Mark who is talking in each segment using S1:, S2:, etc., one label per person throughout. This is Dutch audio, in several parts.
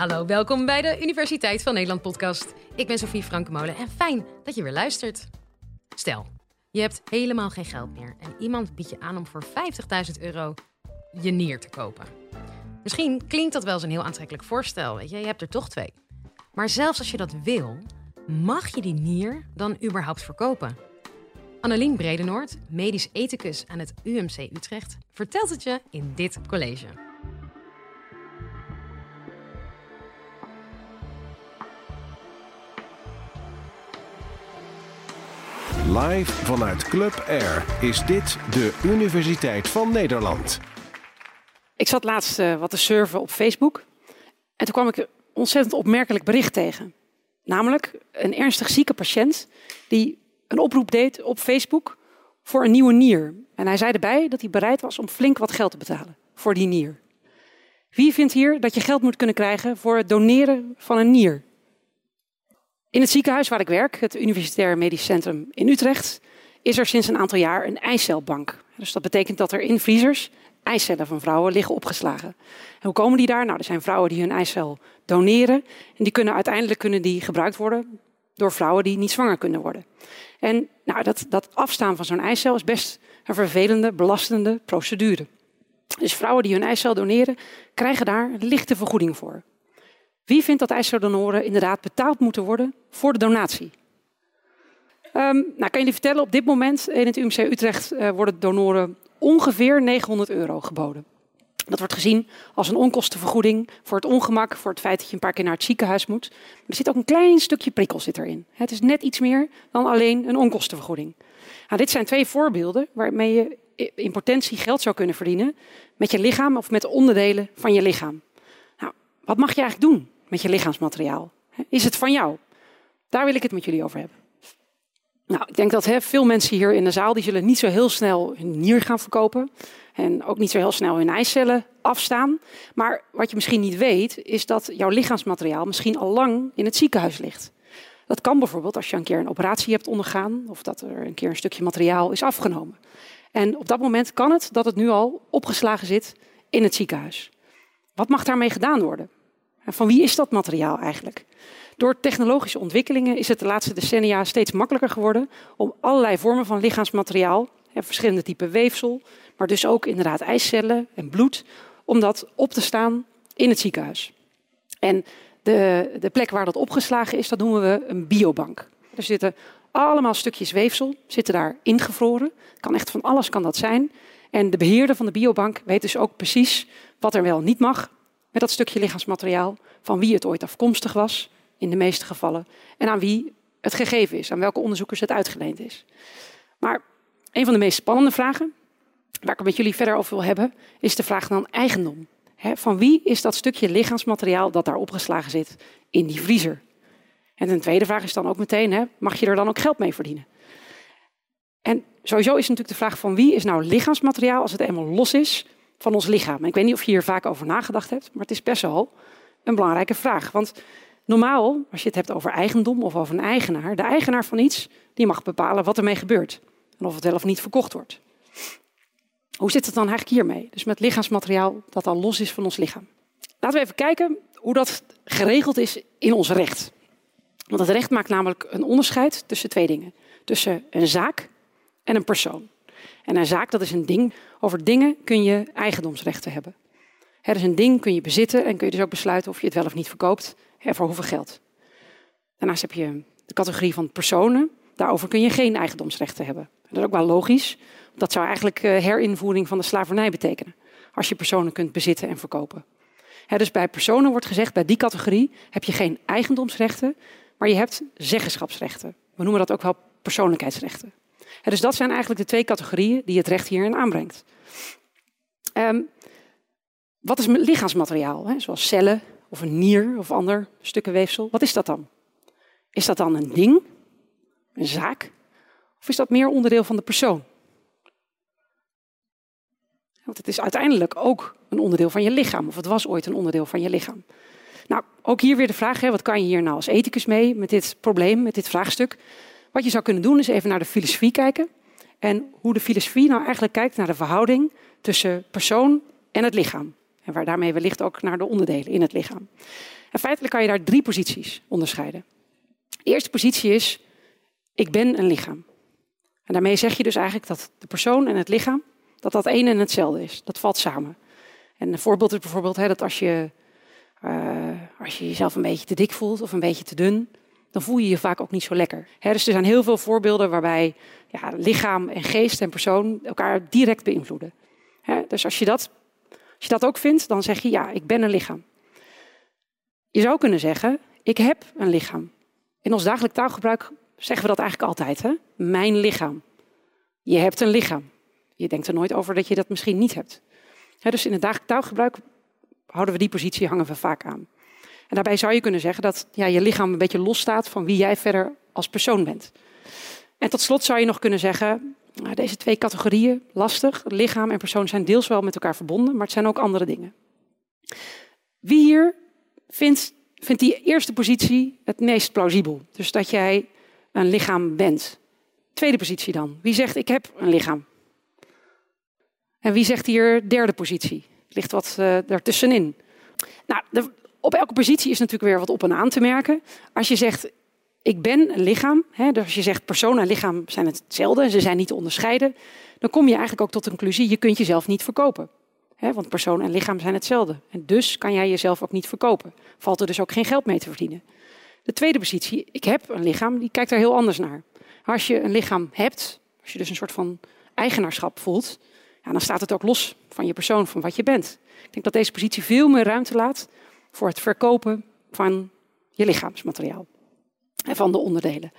S1: Hallo, welkom bij de Universiteit van Nederland podcast. Ik ben Sofie Frankemolen en fijn dat je weer luistert. Stel, je hebt helemaal geen geld meer en iemand biedt je aan om voor 50.000 euro je nier te kopen. Misschien klinkt dat wel eens een heel aantrekkelijk voorstel, weet je, je hebt er toch twee. Maar zelfs als je dat wil, mag je die nier dan überhaupt verkopen? Annelien Bredenoord, medisch ethicus aan het UMC Utrecht, vertelt het je in dit college.
S2: Live vanuit Club Air is dit de Universiteit van Nederland.
S3: Ik zat laatst uh, wat te surfen op Facebook. En toen kwam ik een ontzettend opmerkelijk bericht tegen. Namelijk een ernstig zieke patiënt die een oproep deed op Facebook voor een nieuwe nier. En hij zei erbij dat hij bereid was om flink wat geld te betalen voor die nier. Wie vindt hier dat je geld moet kunnen krijgen voor het doneren van een nier? In het ziekenhuis waar ik werk, het Universitair Medisch Centrum in Utrecht, is er sinds een aantal jaar een eicelbank. Dus dat betekent dat er in vriezers eicellen van vrouwen liggen opgeslagen. En hoe komen die daar? Nou, er zijn vrouwen die hun eicel doneren. En die kunnen uiteindelijk kunnen die gebruikt worden door vrouwen die niet zwanger kunnen worden. En nou, dat, dat afstaan van zo'n eicel is best een vervelende, belastende procedure. Dus vrouwen die hun eicel doneren, krijgen daar lichte vergoeding voor. Wie vindt dat eiceldonoren inderdaad betaald moeten worden voor de donatie? Um, nou, kan jullie vertellen, op dit moment in het UMC Utrecht uh, worden donoren ongeveer 900 euro geboden. Dat wordt gezien als een onkostenvergoeding voor het ongemak, voor het feit dat je een paar keer naar het ziekenhuis moet. Maar er zit ook een klein stukje prikkel zit erin. Het is net iets meer dan alleen een onkostenvergoeding. Nou, dit zijn twee voorbeelden waarmee je in potentie geld zou kunnen verdienen met je lichaam of met onderdelen van je lichaam. Nou, wat mag je eigenlijk doen met je lichaamsmateriaal? Is het van jou? Daar wil ik het met jullie over hebben. Nou, ik denk dat veel mensen hier in de zaal die zullen niet zo heel snel hun nier gaan verkopen. En ook niet zo heel snel hun eicellen afstaan. Maar wat je misschien niet weet, is dat jouw lichaamsmateriaal misschien al lang in het ziekenhuis ligt. Dat kan bijvoorbeeld als je een keer een operatie hebt ondergaan of dat er een keer een stukje materiaal is afgenomen. En op dat moment kan het dat het nu al opgeslagen zit in het ziekenhuis. Wat mag daarmee gedaan worden? Van wie is dat materiaal eigenlijk? Door technologische ontwikkelingen is het de laatste decennia steeds makkelijker geworden om allerlei vormen van lichaamsmateriaal, verschillende typen weefsel, maar dus ook inderdaad eicellen en bloed, om dat op te staan in het ziekenhuis. En de, de plek waar dat opgeslagen is, dat noemen we een biobank. Er zitten allemaal stukjes weefsel, zitten daar ingevroren. Kan echt van alles kan dat zijn. En de beheerder van de biobank weet dus ook precies wat er wel niet mag met dat stukje lichaamsmateriaal, van wie het ooit afkomstig was, in de meeste gevallen, en aan wie het gegeven is, aan welke onderzoekers het uitgeleend is. Maar een van de meest spannende vragen, waar ik het met jullie verder over wil hebben, is de vraag van eigendom. van wie is dat stukje lichaamsmateriaal dat daar opgeslagen zit in die vriezer? En een tweede vraag is dan ook meteen, mag je er dan ook geld mee verdienen? En sowieso is natuurlijk de vraag van wie is nou lichaamsmateriaal als het eenmaal los is van ons lichaam? ik weet niet of je hier vaak over nagedacht hebt, maar het is best wel een belangrijke vraag. Want normaal, als je het hebt over eigendom of over een eigenaar, de eigenaar van iets, die mag bepalen wat ermee gebeurt. En of het wel of niet verkocht wordt. Hoe zit het dan eigenlijk hiermee? Dus met lichaamsmateriaal dat al los is van ons lichaam. Laten we even kijken hoe dat geregeld is in ons recht. Want het recht maakt namelijk een onderscheid tussen twee dingen. Tussen een zaak en een persoon. En een zaak, dat is een ding. Over dingen kun je eigendomsrechten hebben. Er is een ding, kun je bezitten en kun je dus ook besluiten of je het wel of niet verkoopt en voor hoeveel geld. Daarnaast heb je de categorie van personen. Daarover kun je geen eigendomsrechten hebben. Dat is ook wel logisch. Dat zou eigenlijk eh, herinvoering van de slavernij betekenen. Als je personen kunt bezitten en verkopen. dus bij personen wordt gezegd, bij die categorie heb je geen eigendomsrechten, maar je hebt zeggenschapsrechten. We noemen dat ook wel persoonlijkheidsrechten. Dus dat zijn eigenlijk de twee categorieën die het recht hierin aanbrengt. Um, wat is lichaamsmateriaal? Zoals cellen of een nier of ander stukken weefsel. Wat is dat dan? Is dat dan een ding? Een zaak? Of is dat meer onderdeel van de persoon? Want het is uiteindelijk ook een onderdeel van je lichaam. Of het was ooit een onderdeel van je lichaam. Nou, ook hier weer de vraag, hè, wat kan je hier nou als ethicus mee met dit probleem, met dit vraagstuk? Wat je zou kunnen doen is even naar de filosofie kijken. En hoe de filosofie nou eigenlijk kijkt naar de verhouding tussen persoon en het lichaam. En waar daarmee wellicht ook naar de onderdelen in het lichaam. En feitelijk kan je daar drie posities onderscheiden. De eerste positie is, ik ben een lichaam. En daarmee zeg je dus eigenlijk dat de persoon en het lichaam, dat dat één en hetzelfde is. Dat valt samen. En een voorbeeld is bijvoorbeeld hè, dat als je, uh, als je jezelf een beetje te dik voelt of een beetje te dun, dan voel je je vaak ook niet zo lekker. Dus er zijn heel veel voorbeelden waarbij ja, lichaam en geest en persoon elkaar direct beïnvloeden. Dus als je, dat, als je dat ook vindt, dan zeg je ja, ik ben een lichaam. Je zou kunnen zeggen, ik heb een lichaam. In ons dagelijk taalgebruik zeggen we dat eigenlijk altijd. Hè? Mijn lichaam. Je hebt een lichaam. Je denkt er nooit over dat je dat misschien niet hebt. dus in het dagelijk taalgebruik houden we die positie, hangen we vaak aan. En daarbij zou je kunnen zeggen dat ja, je lichaam een beetje losstaat van wie jij verder als persoon bent. En tot slot zou je nog kunnen zeggen, nou, deze twee categorieën, lastig, lichaam en persoon zijn deels wel met elkaar verbonden, maar het zijn ook andere dingen. Wie hier vindt, vindt die eerste positie het meest plausibel? Dus dat jij een lichaam bent. Tweede positie dan. Wie zegt ik heb een lichaam? En wie zegt hier derde positie? Ligt wat uh, ertussenin. Nou, de, op elke positie is natuurlijk weer wat op en aan te merken. Als je zegt ik ben een lichaam, hè, dus als je zegt persoon en lichaam zijn hetzelfde ze zijn niet te onderscheiden, dan kom je eigenlijk ook tot de conclusie je kunt jezelf niet verkopen. Hè, want persoon en lichaam zijn hetzelfde. En dus kan jij jezelf ook niet verkopen. Valt er dus ook geen geld mee te verdienen. De tweede positie, ik heb een lichaam, die kijkt er heel anders naar. Als je een lichaam hebt, als je dus een soort van eigenaarschap voelt, ja, dan staat het ook los van je persoon, van wat je bent. Ik denk dat deze positie veel meer ruimte laat voor het verkopen van je lichaamsmateriaal en van de onderdelen.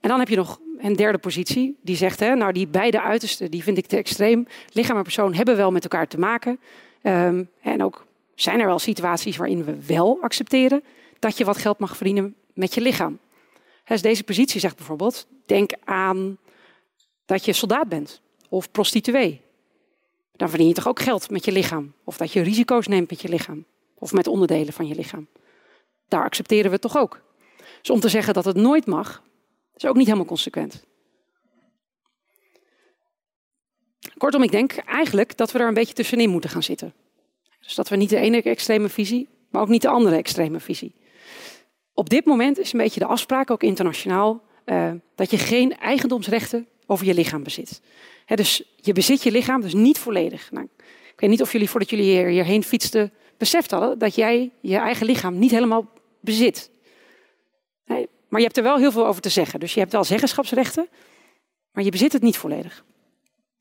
S3: En dan heb je nog een derde positie, die zegt, hè, nou die beide uitersten, die vind ik te extreem. Lichaam en persoon hebben wel met elkaar te maken. Um, en ook zijn er wel situaties waarin we wel accepteren dat je wat geld mag verdienen met je lichaam. Dus deze positie zegt bijvoorbeeld, denk aan dat je soldaat bent of prostituee. Dan verdien je toch ook geld met je lichaam. Of dat je risico's neemt met je lichaam. Of met onderdelen van je lichaam. Daar accepteren we het toch ook. Dus om te zeggen dat het nooit mag, is ook niet helemaal consequent. Kortom, ik denk eigenlijk dat we er een beetje tussenin moeten gaan zitten. Dus dat we niet de ene extreme visie, maar ook niet de andere extreme visie. Op dit moment is een beetje de afspraak, ook internationaal, uh, dat je geen eigendomsrechten over je lichaam bezit. dus je bezit je lichaam dus niet volledig. Nou, ik weet niet of jullie voordat jullie hier, hierheen fietsten beseft hadden dat jij je eigen lichaam niet helemaal bezit. Maar je hebt er wel heel veel over te zeggen. Dus je hebt wel zeggenschapsrechten, maar je bezit het niet volledig.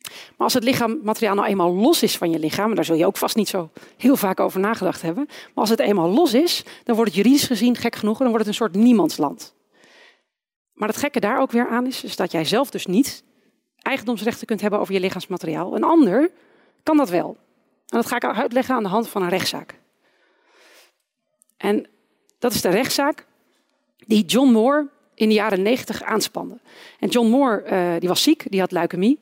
S3: Maar als het lichaammateriaal nou eenmaal los is van je lichaam, en daar zul je ook vast niet zo heel vaak over nagedacht hebben, maar als het eenmaal los is, dan wordt het juridisch gezien gek genoeg, dan wordt het een soort niemandsland. Maar het gekke daar ook weer aan is, is dat jij zelf dus niet eigendomsrechten kunt hebben over je lichaamsmateriaal. Een ander kan dat wel. En dat ga ik uitleggen aan de hand van een rechtszaak. En dat is de rechtszaak die John Moore in de jaren negentig aanspande. En John Moore uh, die was ziek, die had leukemie.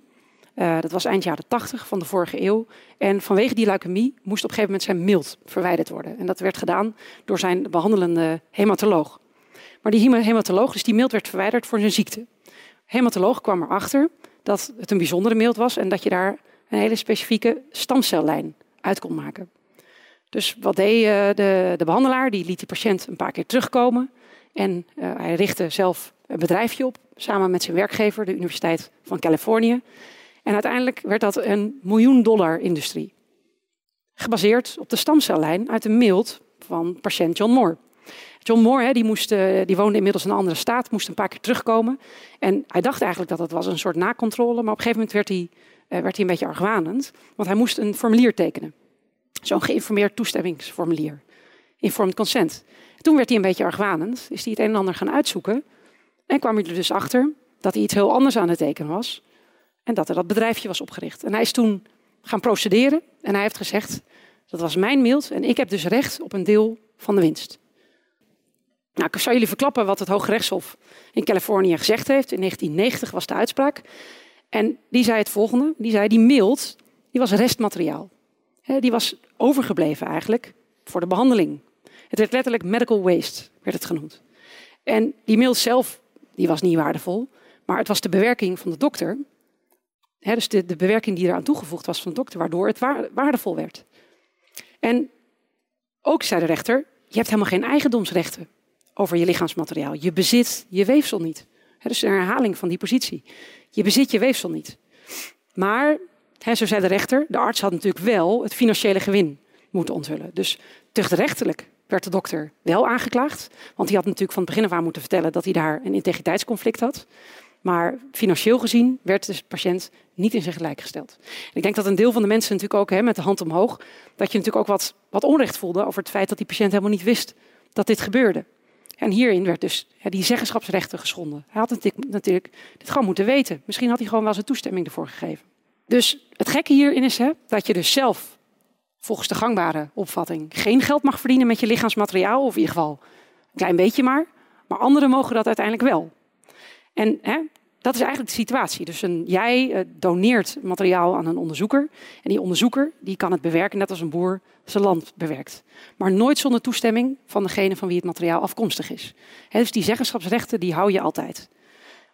S3: Uh, dat was eind jaren 80 van de vorige eeuw. En vanwege die leukemie moest op een gegeven moment zijn mild verwijderd worden. En dat werd gedaan door zijn behandelende hematoloog. Maar die hematoloog, dus die mild werd verwijderd voor zijn ziekte. Hematoloog kwam erachter dat het een bijzondere mild was en dat je daar een hele specifieke stamcellijn uit kon maken. Dus wat deed uh, de, de behandelaar? Die liet die patiënt een paar keer terugkomen. En uh, hij richtte zelf een bedrijfje op, samen met zijn werkgever, de Universiteit van Californië. En uiteindelijk werd dat een miljoen dollar industrie. Gebaseerd op de stamcellijn uit de mild van patiënt John Moore. John Moore die, moest, eh, die woonde inmiddels in een andere staat, moest een paar keer terugkomen. En hij dacht eigenlijk dat het was een soort nakontrole, maar op een gegeven moment werd hij, werd hij een beetje argwanend. Want hij moest een formulier tekenen. Zo'n geïnformeerd toestemmingsformulier. Informed consent. toen werd hij een beetje argwanend, is hij het een en ander gaan uitzoeken. En kwam hij er dus achter dat hij iets heel anders aan het tekenen was. En dat er dat bedrijfje was opgericht. En hij is toen gaan procederen en hij heeft gezegd, dat was mijn mild en ik heb dus recht op een deel van de winst. Nou, ik zal jullie verklappen wat het Hoge Rechtshof in Californië gezegd heeft. In 1990 was de uitspraak. En die zei het volgende. Die zei, die mild, die was restmateriaal. Die was overgebleven eigenlijk voor de behandeling. Het werd letterlijk medical waste, werd het genoemd. En die mild zelf, die was niet waardevol. Maar het was de bewerking van de dokter dus de, de, bewerking die eraan toegevoegd was van de dokter, waardoor het waardevol werd. En ook zei de rechter, je hebt helemaal geen eigendomsrechten over je lichaamsmateriaal. Je bezit je weefsel niet. He, dus een herhaling van die positie. Je bezit je weefsel niet. Maar, he, zo zei de rechter, de arts had natuurlijk wel het financiële gewin moeten onthullen. Dus tuchtrechtelijk werd de dokter wel aangeklaagd. Want hij had natuurlijk van het begin af aan moeten vertellen dat hij daar een integriteitsconflict had. Maar financieel gezien werd de patiënt niet in zijn gelijk gesteld. ik denk dat een deel van de mensen natuurlijk ook hè, met de hand omhoog, dat je natuurlijk ook wat, wat onrecht voelde over het feit dat die patiënt helemaal niet wist dat dit gebeurde. En hierin werd dus die zeggenschapsrechten geschonden. Hij had natuurlijk dit gewoon moeten weten. Misschien had hij gewoon wel zijn toestemming ervoor gegeven. Dus het gekke hierin is hè, dat je dus zelf, volgens de gangbare opvatting, geen geld mag verdienen met je lichaamsmateriaal. Of in ieder geval een klein beetje maar. Maar anderen mogen dat uiteindelijk wel. En hè, dat is eigenlijk de situatie. Dus een, jij uh, doneert materiaal aan een onderzoeker. En die onderzoeker die kan het bewerken net als een boer zijn land bewerkt. Maar nooit zonder toestemming van degene van wie het materiaal afkomstig is. dus die zeggenschapsrechten die hou je altijd.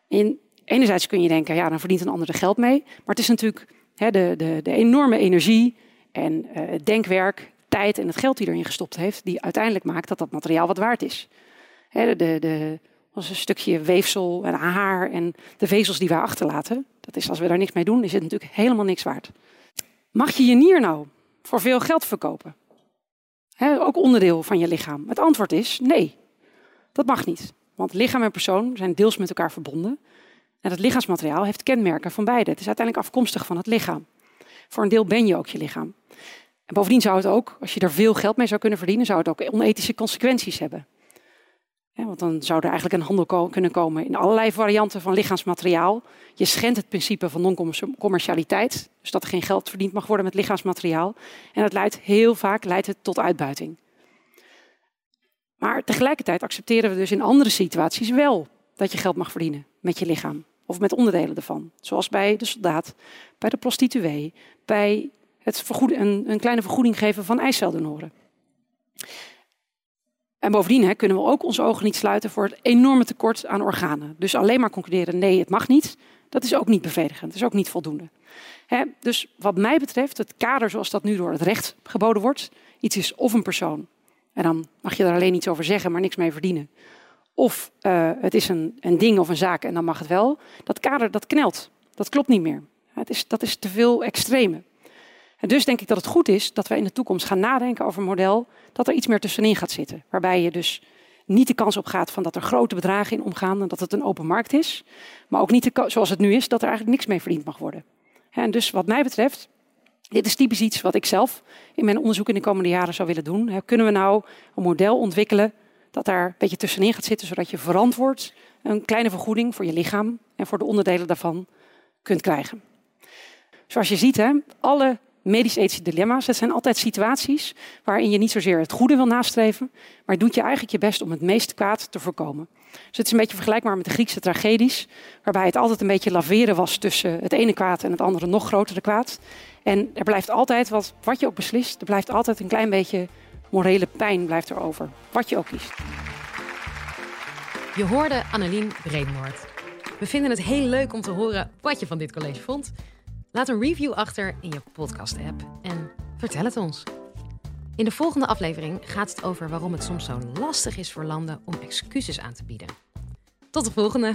S3: En enerzijds kun je denken, ja, dan verdient een ander er geld mee. Maar het is natuurlijk de, de, de enorme energie en uh, denkwerk, tijd en het geld die erin gestopt heeft, die uiteindelijk maakt dat dat materiaal wat waard is. de, de, als een stukje weefsel en haar en de vezels die wij achterlaten. Dat is als we daar niks mee doen, is het natuurlijk helemaal niks waard. Mag je je nier nou voor veel geld verkopen? ook onderdeel van je lichaam. Het antwoord is nee. Dat mag niet. Want lichaam en persoon zijn deels met elkaar verbonden. En het lichaamsmateriaal heeft kenmerken van beide. Het is uiteindelijk afkomstig van het lichaam. Voor een deel ben je ook je lichaam. En bovendien zou het ook, als je er veel geld mee zou kunnen verdienen, zou het ook onethische consequenties hebben want dan zou er eigenlijk een handel kunnen komen in allerlei varianten van lichaamsmateriaal. Je schendt het principe van non-commercialiteit, dus dat er geen geld verdiend mag worden met lichaamsmateriaal. En dat leidt heel vaak leidt het tot uitbuiting. Maar tegelijkertijd accepteren we dus in andere situaties wel dat je geld mag verdienen met je lichaam of met onderdelen ervan. Zoals bij de soldaat, bij de prostituee, bij het een, een kleine vergoeding geven van eiceldonoren. En bovendien hè, kunnen we ook onze ogen niet sluiten voor het enorme tekort aan organen. Dus alleen maar concluderen, nee, het mag niet, dat is ook niet bevredigend, dat is ook niet voldoende. Hè, dus wat mij betreft, het kader zoals dat nu door het recht geboden wordt, iets is of een persoon, en dan mag je er alleen iets over zeggen, maar niks mee verdienen. Of uh, het is een, een ding of een zaak en dan mag het wel. Dat kader, dat knelt. Dat klopt niet meer. Het is, dat is te veel extreme. En dus denk ik dat het goed is dat we in de toekomst gaan nadenken over een model dat er iets meer tussenin gaat zitten. Waarbij je dus niet de kans op gaat van dat er grote bedragen in omgaan en dat het een open markt is. Maar ook niet de, zoals het nu is, dat er eigenlijk niks mee verdiend mag worden. En dus wat mij betreft, dit is typisch iets wat ik zelf in mijn onderzoek in de komende jaren zou willen doen. Kunnen we nou een model ontwikkelen dat daar een beetje tussenin gaat zitten, zodat je verantwoord een kleine vergoeding voor je lichaam en voor de onderdelen daarvan kunt krijgen. Zoals je ziet, hè, alle medisch-ethische dilemma's. Het zijn altijd situaties waarin je niet zozeer het goede wil nastreven, maar doet je eigenlijk je best om het meeste kwaad te voorkomen. Dus het is een beetje vergelijkbaar met de Griekse tragedies, waarbij het altijd een beetje laveren was tussen het ene kwaad en het andere nog grotere kwaad. En er blijft altijd, wat, wat je ook beslist, er blijft altijd een klein beetje morele pijn blijft erover, wat je ook kiest.
S1: Je hoorde Annelien Breednoord. We vinden het heel leuk om te horen wat je van dit college vond. Laat een review achter in je podcast-app en vertel het ons. In de volgende aflevering gaat het over waarom het soms zo lastig is voor landen om excuses aan te bieden. Tot de volgende!